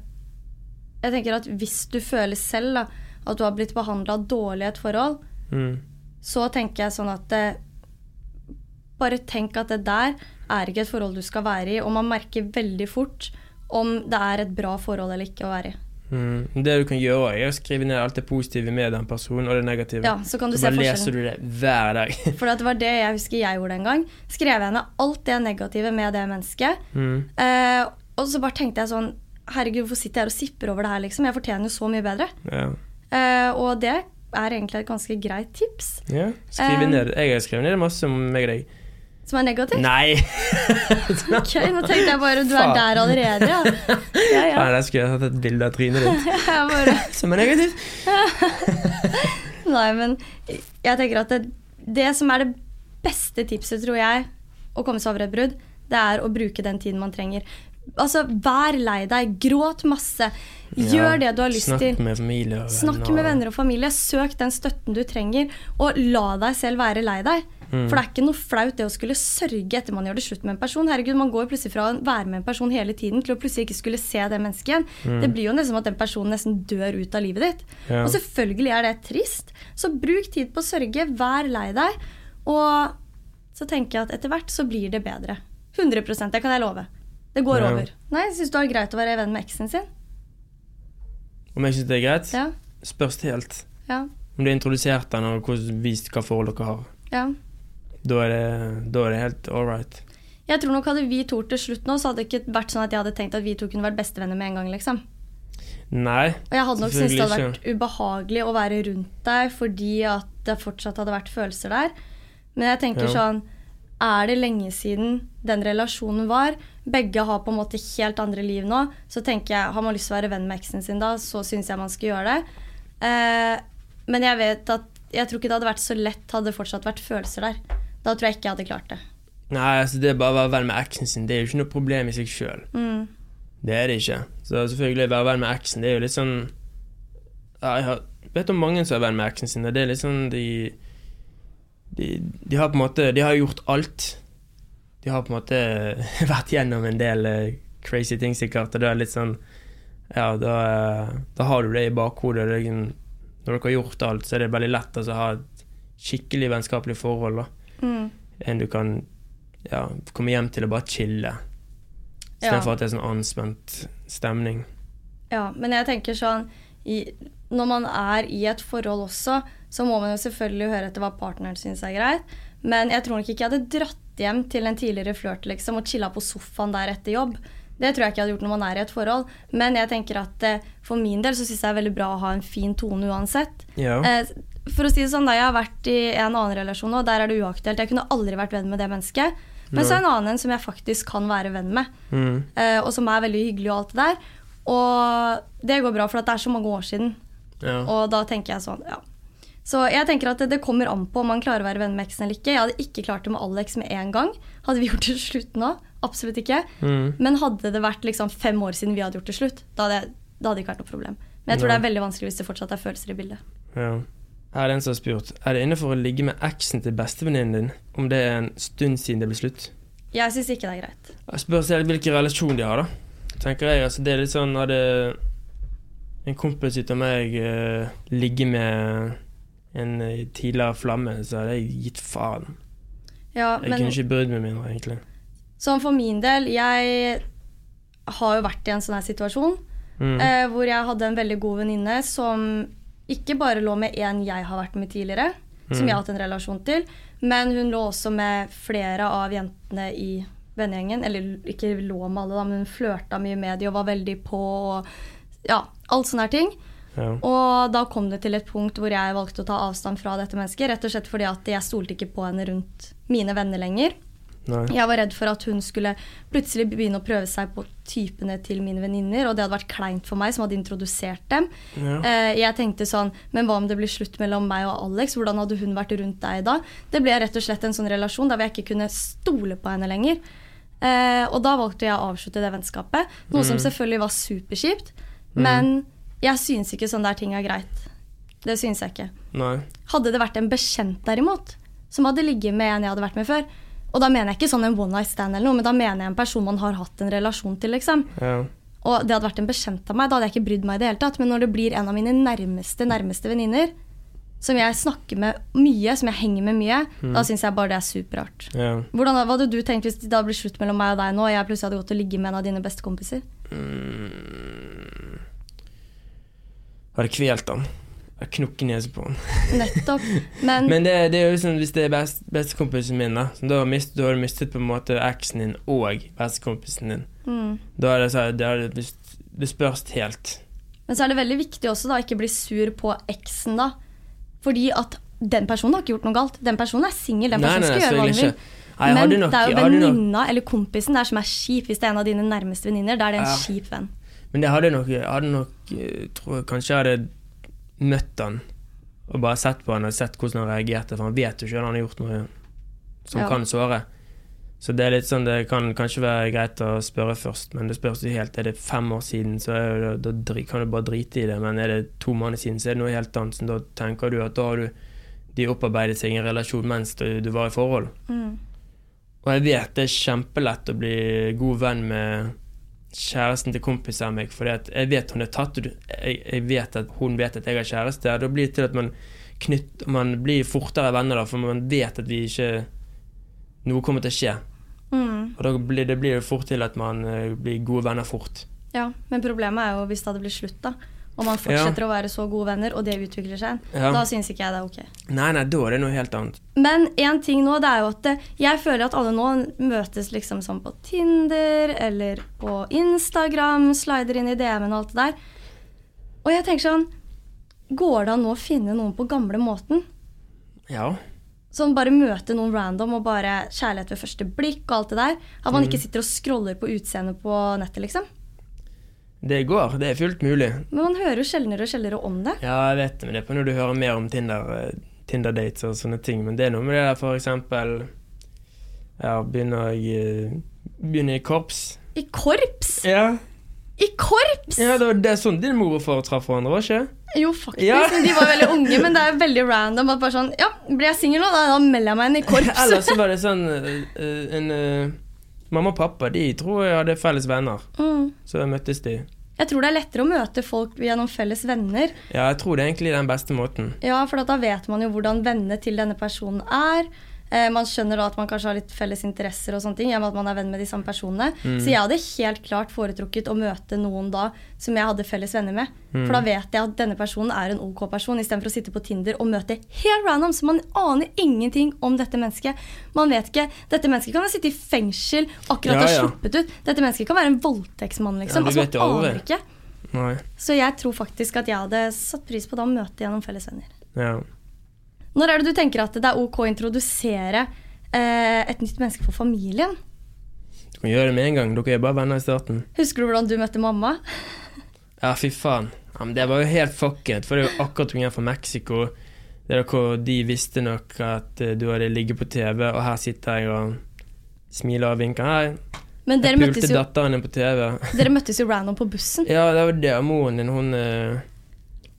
Jeg tenker at hvis du føler selv da, at du har blitt behandla dårlig i et forhold, Mm. så tenker jeg sånn at det, Bare tenk at det der er ikke et forhold du skal være i, og man merker veldig fort om det er et bra forhold eller ikke å være i. Mm. Det du kan gjøre, er å skrive ned alt det positive med den personen, og det negative. Ja, så kan du så se bare leser du det hver dag. *laughs* For det var det jeg husker jeg gjorde en gang. Skrev jeg ned alt det negative med det mennesket. Mm. Eh, og så bare tenkte jeg sånn Herregud, hvorfor sitter jeg her og sipper over det her, liksom? Jeg fortjener jo så mye bedre. Ja. Eh, og det er egentlig et ganske greit tips. ja. skriv Um, ned. Jeg har skrevet ned masse om meg og deg. Som er negativt. Nei! *laughs* Ok, Nå tenkte jeg bare du er der allerede, ja. Ja, ja. Nei, der skulle jeg tatt et bilde av trynet ditt. *laughs* Bare, *laughs* Som er negativt. nei, men jeg tenker at det, det som er det beste tipset, tror jeg, å komme seg over et brudd, det er å bruke den tiden man trenger. Altså, Vær lei deg. Gråt masse. Gjør Ja, det du har lyst Snakk til. med familie og Snakk med venner og familie. Søk den støtten du trenger, og la deg selv være lei deg. Mm. For det er ikke noe flaut det å skulle sørge etter man gjør det slutt med en person. Herregud, Man går plutselig fra å være med en person hele tiden til å plutselig ikke skulle se det mennesket igjen. Det blir jo nesten som at den personen nesten dør ut av livet ditt. Mm. Ja. Og selvfølgelig er det trist. Så bruk tid på å sørge. Vær lei deg. Og så tenker jeg at etter hvert så blir det bedre. 100 Det kan jeg love. Det går Ja. over. Nei, Syns du det er greit å være venn med eksen sin? Om jeg syns det er greit? Ja. Spørs helt. Ja. Om du har introdusert den og vist hva forhold dere har. ja. Da er det, da er det helt all right. Jeg tror nok Hadde vi to til slutt nå, så hadde det ikke vært sånn at jeg hadde tenkt at vi to kunne vært bestevenner med en gang. liksom. Nei, Og jeg hadde nok syntes det hadde vært ubehagelig å være rundt deg fordi at det fortsatt hadde vært følelser der. Men jeg tenker Ja. sånn Er det lenge siden den relasjonen var? Begge har på en måte helt andre liv nå. Så tenker jeg, Har man lyst til å være venn med eksen sin da, så syns jeg man skal gjøre det. Eh, men jeg vet at jeg tror ikke det hadde vært så lett hadde det fortsatt vært følelser der. Da tror jeg ikke jeg hadde klart det. Nei, altså det er bare å være venn med eksen sin. Det er jo ikke noe problem i seg sjøl. Mm. Det er det ikke. Så selvfølgelig, være venn med eksen, det er jo litt sånn Jeg vet om mange som er venn med eksen sin, og det er litt sånn de, de De har på en måte De har gjort alt. De har på en måte *laughs* vært gjennom en del eh, crazy ting, sikkert, og da er det litt sånn Ja, da, eh, da har du det i bakhodet. det liksom- Når dere har gjort alt, så er det veldig lett altså, å ha et skikkelig vennskapelig forhold. da Mm. en du kan ja, komme hjem til og bare chille. Ja. Istedenfor at det er sånn anspent stemning. Ja, men jeg tenker sånn i, Når man er i et forhold også, så må man jo selvfølgelig høre etter hva partneren syns er greit. Men jeg tror nok ikke jeg hadde dratt hjem til en tidligere flørt liksom, og chilla på sofaen der etter jobb. Det tror jeg ikke jeg hadde gjort når man er i et forhold. Men jeg tenker at eh, for min del så syns jeg det er veldig bra å ha en fin tone uansett. Ja. Eh, for å si det sånn, da, Jeg har vært i en annen relasjon, og der er det uaktuelt. Jeg kunne aldri vært venn med det mennesket. Men så er det en annen en som jeg faktisk kan være venn med. Mm. Eh, og som er veldig hyggelig og alt det der. Og det går bra, for det er så mange år siden. ja. Og da tenker jeg sånn, ja. Så jeg tenker at det, det kommer an på om man klarer å være venn med eksen eller ikke. Jeg hadde ikke klart det med Alex med en gang. Hadde vi gjort det slutt nå? Absolutt ikke. Mm. Men hadde det vært liksom fem år siden vi hadde gjort det slutt, da hadde, jeg, da hadde det ikke vært noe problem. Men jeg tror ja. det er veldig vanskelig hvis det fortsatt er følelser i bildet. ja. Her er en som har spurt Er det innenfor å ligge med eksen til bestevenninnen din om det er en stund siden det ble slutt. Jeg syns ikke det er greit. Jeg spør selv hvilken relasjon de har, da. Tenker jeg, altså Det er litt sånn Hadde en kompis av meg uh, ligget med en eh, tidligere flamme, så hadde jeg gitt faen. Ja, Jeg men kunne ikke brydd meg mindre, egentlig. sånn for min del, jeg har jo vært i en sånn her situasjon. Mm. Eh, hvor jeg hadde en veldig god venninne som ikke bare lå med en jeg har vært med tidligere, som jeg har hatt en relasjon til, men hun lå også med flere av jentene i vennegjengen. Eller ikke lå med alle, da, men hun flørta mye med de og var veldig på. Og, ja, alt sånne her ting. Ja. Og da kom det til et punkt hvor jeg valgte å ta avstand fra dette mennesket. Rett og slett fordi at jeg stolte ikke på henne rundt mine venner lenger. Nei. Jeg var redd for at hun skulle plutselig begynne å prøve seg på typene til mine venninner, og det hadde vært kleint for meg som hadde introdusert dem. Ja. Eh, jeg tenkte sånn Men hva om det blir slutt mellom meg og Alex? Hvordan hadde hun vært rundt deg da? Det ble rett og slett en sånn relasjon der jeg ikke kunne stole på henne lenger. Eh, og da valgte jeg å avslutte det vennskapet, noe som selvfølgelig var superkjipt. Men jeg synes ikke sånne der ting er greit. Det synes jeg ikke. Nei. Hadde det vært en bekjent derimot, som hadde ligget med en jeg hadde vært med før. Og da mener jeg ikke sånn en one night stand, eller noe, men da mener jeg en person man har hatt en relasjon til. liksom. Ja. Og det hadde vært en bekjent av meg, da hadde jeg ikke brydd meg i det hele tatt. Men når det blir en av mine nærmeste nærmeste venninner, som jeg snakker med mye, som jeg henger med mye, da syns jeg bare det er superrart. ja. Hvordan, hva hadde du tenkt hvis det hadde blitt slutt mellom meg og deg nå, og jeg plutselig hadde gått og ligget med en av dine beste kompiser? Hadde kvelt han. Jeg knukket nesen på han. *laughs* Nettopp. Men, Men det, det er jo sånn, hvis det er best, bestekompisen min, da da mist, da har du mistet på en måte eksen din og bestekompisen din. mm. Da er det sånn Det, det, det spørs helt. Men så er det veldig viktig også da ikke bli sur på eksen, da. Fordi at den personen har ikke gjort noe galt. Den personen er singel. Den personen nei, skal gjøre hva den vil. Nei, Men nok- det er jo venninna eller kompisen der som er kjip. Hvis det er en av dine nærmeste venninner, da er det en Ja. kjip venn. Men jeg hadde nok, jeg hadde nok eh, tror jeg Kanskje jeg hadde møtt han og bare sett på han og sett hvordan han reagerte, for han vet jo ikke at han har gjort noe som Ja. kan såre. Så det er litt sånn, det kan kanskje være greit å spørre først, men det spørs jo helt. Er det fem år siden, så jo, da, da kan du bare drite i det. Men er det to måneder siden, så er det noe helt annet. Så da tenker du at da har du de opparbeidet seg en relasjon mens du, du var i forhold. Mm. Og jeg vet det er kjempelett å bli god venn med kjæresten til kompiser av meg, for jeg vet hun er tatt jeg, jeg vet at hun vet at jeg har kjæreste. Da blir det til at man, knytt, man blir fortere venner, da, for man vet at vi ikke noe kommer til å skje. Mm. Og da blir det blir det fort til at man eh, blir gode venner fort. Ja, men problemet er jo hvis det hadde blitt slutt, da. Og man fortsetter å være så gode venner, og det utvikler seg. Ja. Da syns ikke jeg det er ok. Nei, nei, da er det noe helt annet. Men én ting nå, det er jo at jeg føler at alle nå møtes liksom sånn på Tinder eller på Instagram, slider inn i DM-en og alt det der. Og jeg tenker sånn Går det an nå å finne noen på gamle måten? Ja. Sånn bare møte noen random og bare kjærlighet ved første blikk og alt det der. At man ikke sitter og scroller på utseendet på nettet, liksom. Det går. Det er fullt mulig. Men man hører jo sjeldnere og sjeldnere om det. Ja, jeg vet men det er på når du hører mer om Tinder-dates Tinder-dates og sånne ting. Men det er noe med det der for eksempel Ja, begynner jeg eh, Begynner i korps. I korps! Ja. I korps! ja det, det er sånn din mor og far traff hverandre, var ikke? Jo, faktisk. Ja. *laughs* De var veldig unge, men det er veldig random. At bare sånn, ja, Blir jeg singel nå, da, da melder jeg meg inn i korps. *laughs* Eller så var det sånn eh, en eh, Mamma og pappa de tror jeg hadde felles venner, Mm. så møttes de. Jeg tror det er lettere å møte folk gjennom felles venner. Ja, jeg tror det er egentlig den beste måten. Ja, for da vet man jo hvordan vennene til denne personen er. Eh, man skjønner da at man kanskje har litt felles interesser og sånne ting, gjennom at man er venn med de samme personene. Mm. Så jeg hadde helt klart foretrukket å møte noen da som jeg hadde felles venner med. Mm. For da vet jeg at denne personen er en ok person, istedenfor å sitte på Tinder og møte helt random, så man aner ingenting om dette mennesket. Man vet ikke Dette mennesket kan ha sittet i fengsel, akkurat Ja, har sluppet ut. Dette mennesket kan være en voldtektsmann, liksom. Ja, altså, man aner ikke. Nei. Så jeg tror faktisk at jeg hadde satt pris på da å møte gjennom felles venner. Ja. Når er det du tenker at det er ok å introdusere eh, et nytt menneske for familien? Du kan gjøre det med en gang. Dere er bare venner i starten. Husker du hvordan du møtte mamma? *laughs* Ja, fy faen. Ja, men det var jo helt fucket, for det er jo akkurat hun er fra Mexico. Det er hvor de visste nok at eh, du hadde ligget på TV, og her sitter jeg og smiler og vinker. Hei, Men dere jeg pulte jo, datteren din på TV. dere møttes jo random på bussen. Ja, det var det. Moren din, hun eh,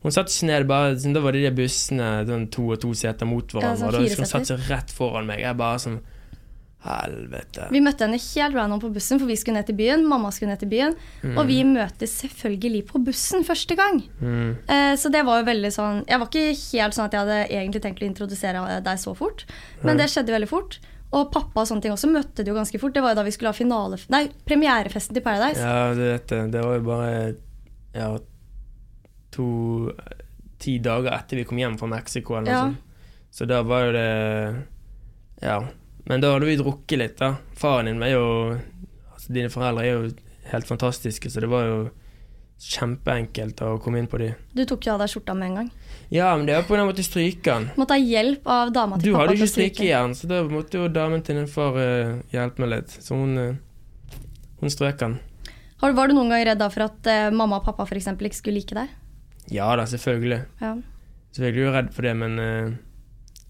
Hun satte seg ned bare sånn, Da var det de bussene sånn to og to seter mot hverandre. sånn og da hun satt seg rett foran meg. Jeg bare sånn Helvete. Vi møtte henne helt random på bussen, for vi skulle ned til byen. Mamma skulle ned til byen. Og vi møtes selvfølgelig på bussen første gang. Mm. Eh, så det var jo veldig sånn Jeg var ikke helt sånn at jeg hadde egentlig tenkt å introdusere deg så fort, men det skjedde veldig fort. Og pappa og sånne ting også møtte det jo ganske fort. Det var jo da vi skulle ha finale... Nei, premierefesten til Paradise. Ja, du det. Det var jo bare Ja, to Ti dager etter vi kom hjem fra Mexico eller noe sånt. Så da var jo det Ja. Men da hadde vi drukket litt, da. Faren din var jo Altså, dine foreldre er jo helt fantastiske, så det var jo kjempeenkelt å komme inn på de. Du tok jo av deg skjorta med en gang. Ja, men det var på en måte stryke den. Måtte ha hjelp av dama Du til pappa. hadde jo ikke strykejern, så da måtte jo damen til din far uh, hjelpe meg litt. Så hun uh, Hun strøk den. Var du noen gang redd da for at uh, mamma og pappa for eksempel, ikke skulle like deg? Ja da, selvfølgelig. Ja. Selvfølgelig er jeg redd for det, men uh,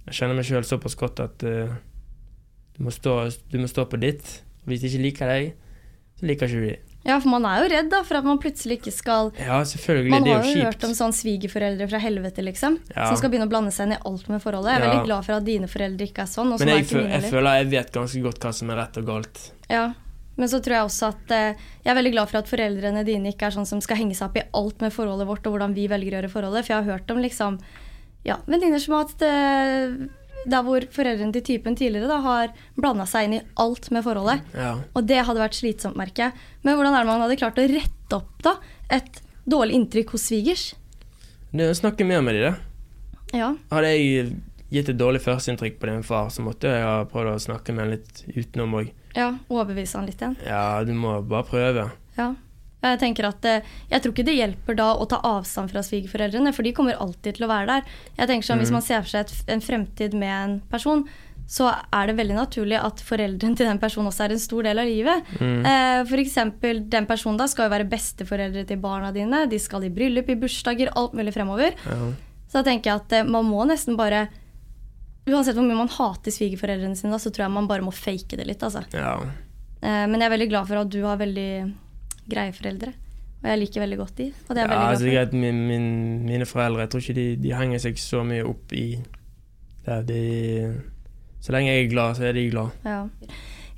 jeg kjenner meg sjøl såpass godt at uh, du, må stå, du må stå på ditt. Og hvis de ikke liker deg, så liker ikke du de. Ja, for man er jo redd da, for at man plutselig ikke skal Ja, selvfølgelig. Man det er jo kjipt. Man har jo hørt om sånn svigerforeldre fra helvete, liksom. Ja. Som skal begynne å blande seg inn i alt med forholdet. Jeg er Ja. veldig glad for at dine foreldre ikke er sånn. Men jeg, føl jeg føler jeg vet ganske godt hva som er rett og galt. Ja. Men så tror jeg også at eh, jeg er veldig glad for at foreldrene dine ikke er sånn som skal henge seg opp i alt med forholdet vårt og hvordan vi velger å gjøre forholdet. For jeg har hørt om liksom ja, venninner som har hatt eh, der hvor foreldrene til typen tidligere da, har blanda seg inn i alt med forholdet. Ja. Og det hadde vært slitsomt, merker jeg. Men hvordan er det man hadde klart å rette opp da et dårlig inntrykk hos svigers? Det, snakke mer med de, da. Ja. Hadde jeg gitt et dårlig førsteinntrykk på din far, så måtte jeg ha prøvd å snakke med han litt utenom òg. Ja overbevise han litt igjen. Ja, du må bare prøve. Ja. Jeg tenker at eh, jeg tror ikke det hjelper da å ta avstand fra svigerforeldrene, for de kommer alltid til å være der. Jeg tenker sånn, Hvis man ser for seg et, en fremtid med en person, så er det veldig naturlig at foreldrene til den personen også er en stor del av livet. Eh, for eksempel, den personen da skal jo være besteforeldre til barna dine. De skal i bryllup, i bursdager, alt mulig fremover. Ja. Så da tenker jeg at eh, man må nesten bare Uansett hvor mye man hater svigerforeldrene sine, da, så tror jeg man bare må fake det litt. altså. Ja. Eh, Men jeg er veldig glad for at du har veldig greie foreldre. Og jeg liker veldig godt de. Og det er ja veldig altså, greit, min, min, mine foreldre Jeg tror ikke de, de henger seg så mye opp i det. De, så lenge jeg er glad, så er de glad. Ja.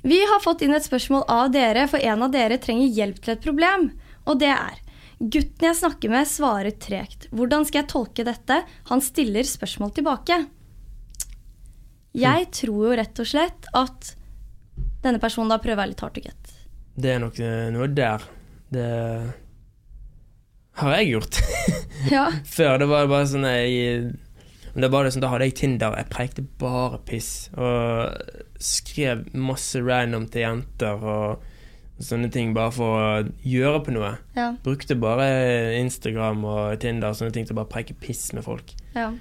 Vi har fått inn et spørsmål av dere, for en av dere trenger hjelp til et problem. Og det er Gutten jeg snakker med, svarer tregt. Hvordan skal jeg tolke dette? Han stiller spørsmål tilbake. Jeg tror jo rett og slett at denne personen da prøver litt hard to get. Det er nok eh, noe der. Det har jeg gjort. *laughs* Ja. Før det var bare sånn jeg, det var sånn, Da hadde jeg Tinder. Jeg prekte bare piss. Og skrev masse random til jenter og sånne ting bare for å gjøre på noe. Ja. Brukte bare Instagram og Tinder og sånne ting til å bare preke piss med folk. ja.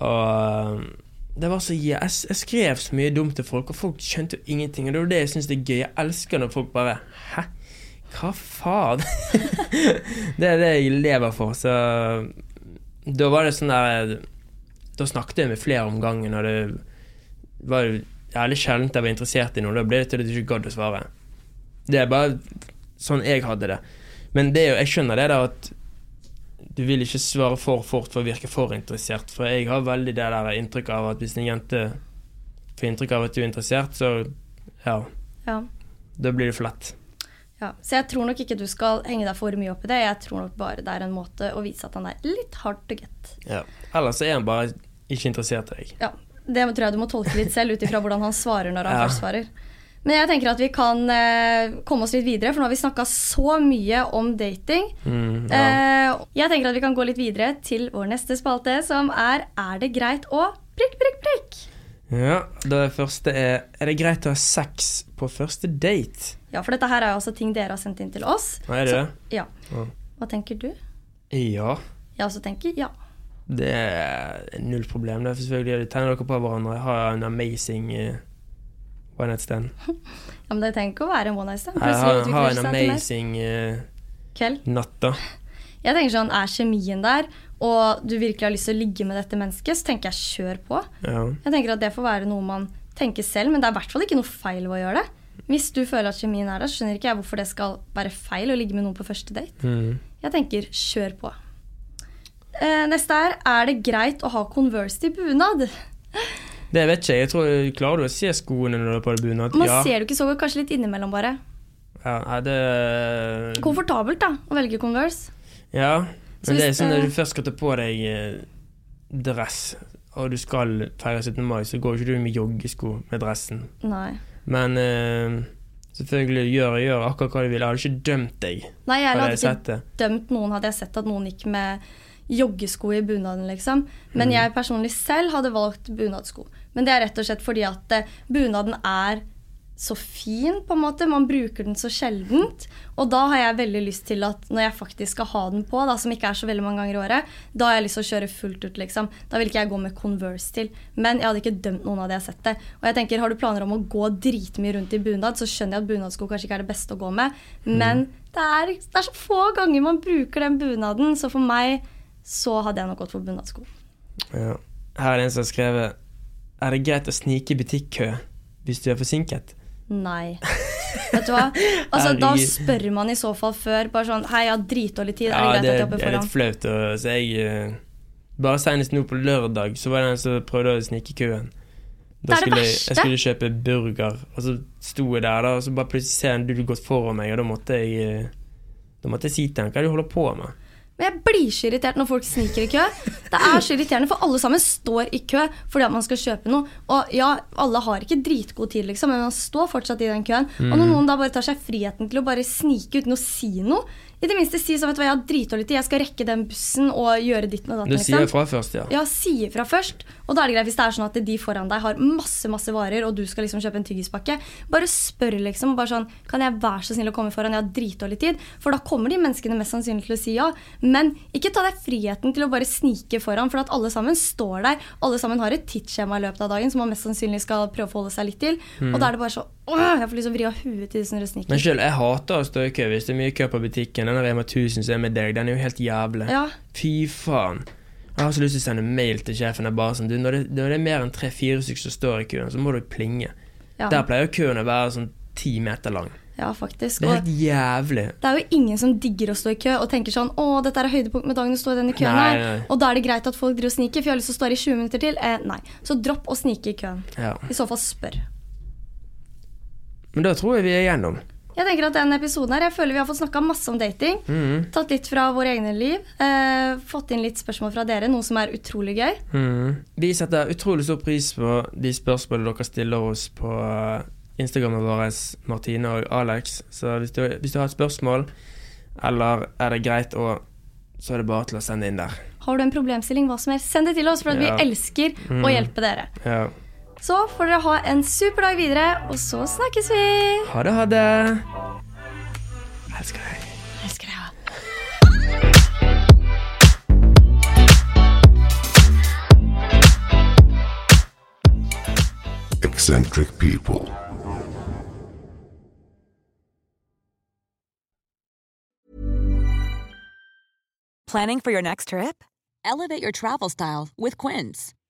Og det var så jeg, jeg skrev så mye dumt til folk, og folk skjønte jo ingenting. Og det er jo det jeg syns er gøy. Jeg elsker når folk bare Hæ? Hva faen? *laughs* det er det jeg lever for. Så da var det sånn der Da snakket jeg med flere om gangen, og det var jo jævlig sjeldent jeg var interessert i noe. Da ble det til at du ikke gadd å svare. Det er bare sånn jeg hadde det. Men det jeg skjønner det da at du vil ikke svare for fort for å virke for interessert. For jeg har veldig det der inntrykk av at hvis en jente får inntrykk av at du er interessert, så ja, ja. da blir det for lett. Ja, så jeg tror nok ikke du skal henge deg for mye opp i det. Jeg tror nok bare det er en måte å vise at han er litt hard to get. Ja. Ellers er han bare ikke interessert i deg. Ja, Det tror jeg du må tolke litt selv ut ifra hvordan han svarer når han Ja. først svarer. Men jeg tenker at vi kan eh, komme oss litt videre, for nå har vi snakka så mye om dating. Mm, ja. Eh, jeg tenker at vi kan gå litt videre til vår neste spalte, som er Er det greit å prikk, prikk, prikk? ja, det første er Er det greit å ha sex på første date? Ja, for dette her er jo også ting dere har sendt inn til oss. Er det? Ja. Ja. Hva tenker du? Ja. Jeg også tenker ja. Det er null problem. Det er selvfølgelig Tegner dere på hverandre, har en amazing uh, one night stand. Ja, Men det trenger ikke å være en one night stand. Plutselig har, utvikler har en amazing uh, Kveld. natt, da. *laughs* Jeg tenker sånn, Er kjemien der, og du virkelig har lyst til å ligge med dette mennesket, så tenker jeg kjør på. Ja. Jeg tenker at Det får være noe man tenker selv, men det er i hvert fall ikke noe feil ved å gjøre det. Hvis du føler at kjemien er der, så skjønner ikke jeg hvorfor det skal være feil å ligge med noen på første date. Mm. Jeg tenker kjør på. Eh, neste er er det greit å ha Converse til bunad. *laughs* Det vet ikke jeg. jeg. tror Klarer du å se skoene når du er på deg bunad? Man Ja. ser du ikke så godt, kanskje litt innimellom bare. ja. Nei, det Komfortabelt da, å velge Converse. Ja. Men det er sånn når du først skal ta på deg eh, dress, og du skal feire 17. mai, så går ikke du med joggesko med dressen. Nei. Men uh, selvfølgelig, gjør og gjør akkurat hva du vil. Jeg hadde ikke dømt deg. Nei, jeg Hadde hadde jeg ikke sett dømt noen hadde jeg sett at noen gikk med joggesko i bunaden, liksom. Men Mm. jeg personlig selv hadde valgt bunadsko. Men det er rett og slett fordi at eh, bunaden er så fin, på en måte. Man bruker den så sjeldent. Og da har jeg veldig lyst til at når jeg faktisk skal ha den på, da, som ikke er så veldig mange ganger i året, da har jeg lyst til å kjøre fullt ut, liksom. Da vil ikke jeg gå med Converse til. Men jeg hadde ikke dømt noen av de jeg har sett det. Og jeg tenker, har du planer om å gå dritmye rundt i bunad, så skjønner jeg at bunadsko kanskje ikke er det beste å gå med. Men det er, det er så få ganger man bruker den bunaden, så for meg så hadde jeg nok gått for bunadsko. Ja. Her er det en som har skrevet Er det greit å snike i butikkø hvis du er forsinket? Nei. Vet du hva? *laughs* Altså, da spør man i så fall før. Bare sånn Hei, jeg har dritdårlig tid. Er Ja, det greit det at jeg hopper er litt flaut. og- Så jeg eh, Bare senest nå på lørdag så var det en som prøvde å snike i køen. Da Det er det skulle verste. jeg skulle kjøpe burger, og så sto jeg der, da, og så bare plutselig ser jeg en dude gått foran meg, og da måtte jeg eh, Da måtte jeg si til henne hva er det du holder på med. Men jeg blir så irritert når folk sniker i kø. Det er så irriterende, for alle sammen står i kø fordi at man skal kjøpe noe. Og ja, alle har ikke dritgod tid, liksom, men man står fortsatt i den køen. Og Mm. når noen da bare tar seg friheten til å bare snike uten å si noe I det minste si sånn, vet du hva, jeg har dritdårlig tid, jeg skal rekke den bussen og gjøre ditten og datten. Du sier fra først, ja. Ja, sier fra først. Og da er det greit hvis det er sånn at de foran deg har masse masse varer, og du skal liksom kjøpe en tyggispakke. Bare spør, liksom. Bare sånn Kan jeg være så snill å komme foran? Jeg har dritdårlig tid. For da kommer de menneskene mest sannsynlig til å si ja. Men ikke ta deg friheten til å bare snike foran, for at alle sammen står der. Alle sammen har et tidsskjema i løpet av dagen som man mest sannsynlig skal prøve å forholde seg litt til. Og da er det bare så Åh, jeg får lyst til å vri av huet til sånne som. Men sjøl, jeg hater å stå i kø hvis det er mye kø på butikken. Den Rema 1000 som er med deg, den er jo helt jævlig. Ja. Fy faen. Jeg har så lyst til å sende mail til sjefen. Jeg bare sånn, du, når, det, når det er mer enn tre-fire stykker som står i køen, så må du plinge. Ja. Der pleier køen å være sånn ti meter lang. ja, faktisk. Det er helt jævlig. Det er jo ingen som digger å stå i kø og tenker sånn Å, dette er høydepunkt med dagen å stå i denne køen Nei, her. nei. Og da er det greit at folk driver og sniker, for jeg har lyst til å stå her i 20 minutter til. Eh, nei. Så dropp å snike i køen. Ja. I så fall spør. Men da tror jeg vi er igjennom. Jeg tenker at denne episoden her, jeg føler vi har fått snakka masse om dating. Mhm. Tatt litt fra våre egne liv. Eh, fått inn litt spørsmål fra dere, noe som er utrolig gøy. Mhm. Vi setter utrolig stor pris på de spørsmålene dere stiller oss på eh, Instagrammen vår, Martine og Alex. Så hvis du, hvis du har et spørsmål, eller er det greit å Så er det bare til å sende inn der. Har du en problemstilling, hva som helst, send det til oss, for Ja. vi elsker å hjelpe dere. Ja. Så får dere ha en super dag videre, og så snakkes vi! Ha det, ha det. Elsker deg. Elsker deg. Eccentric people. Planning for your next trip? Elevate your travel style with Quince.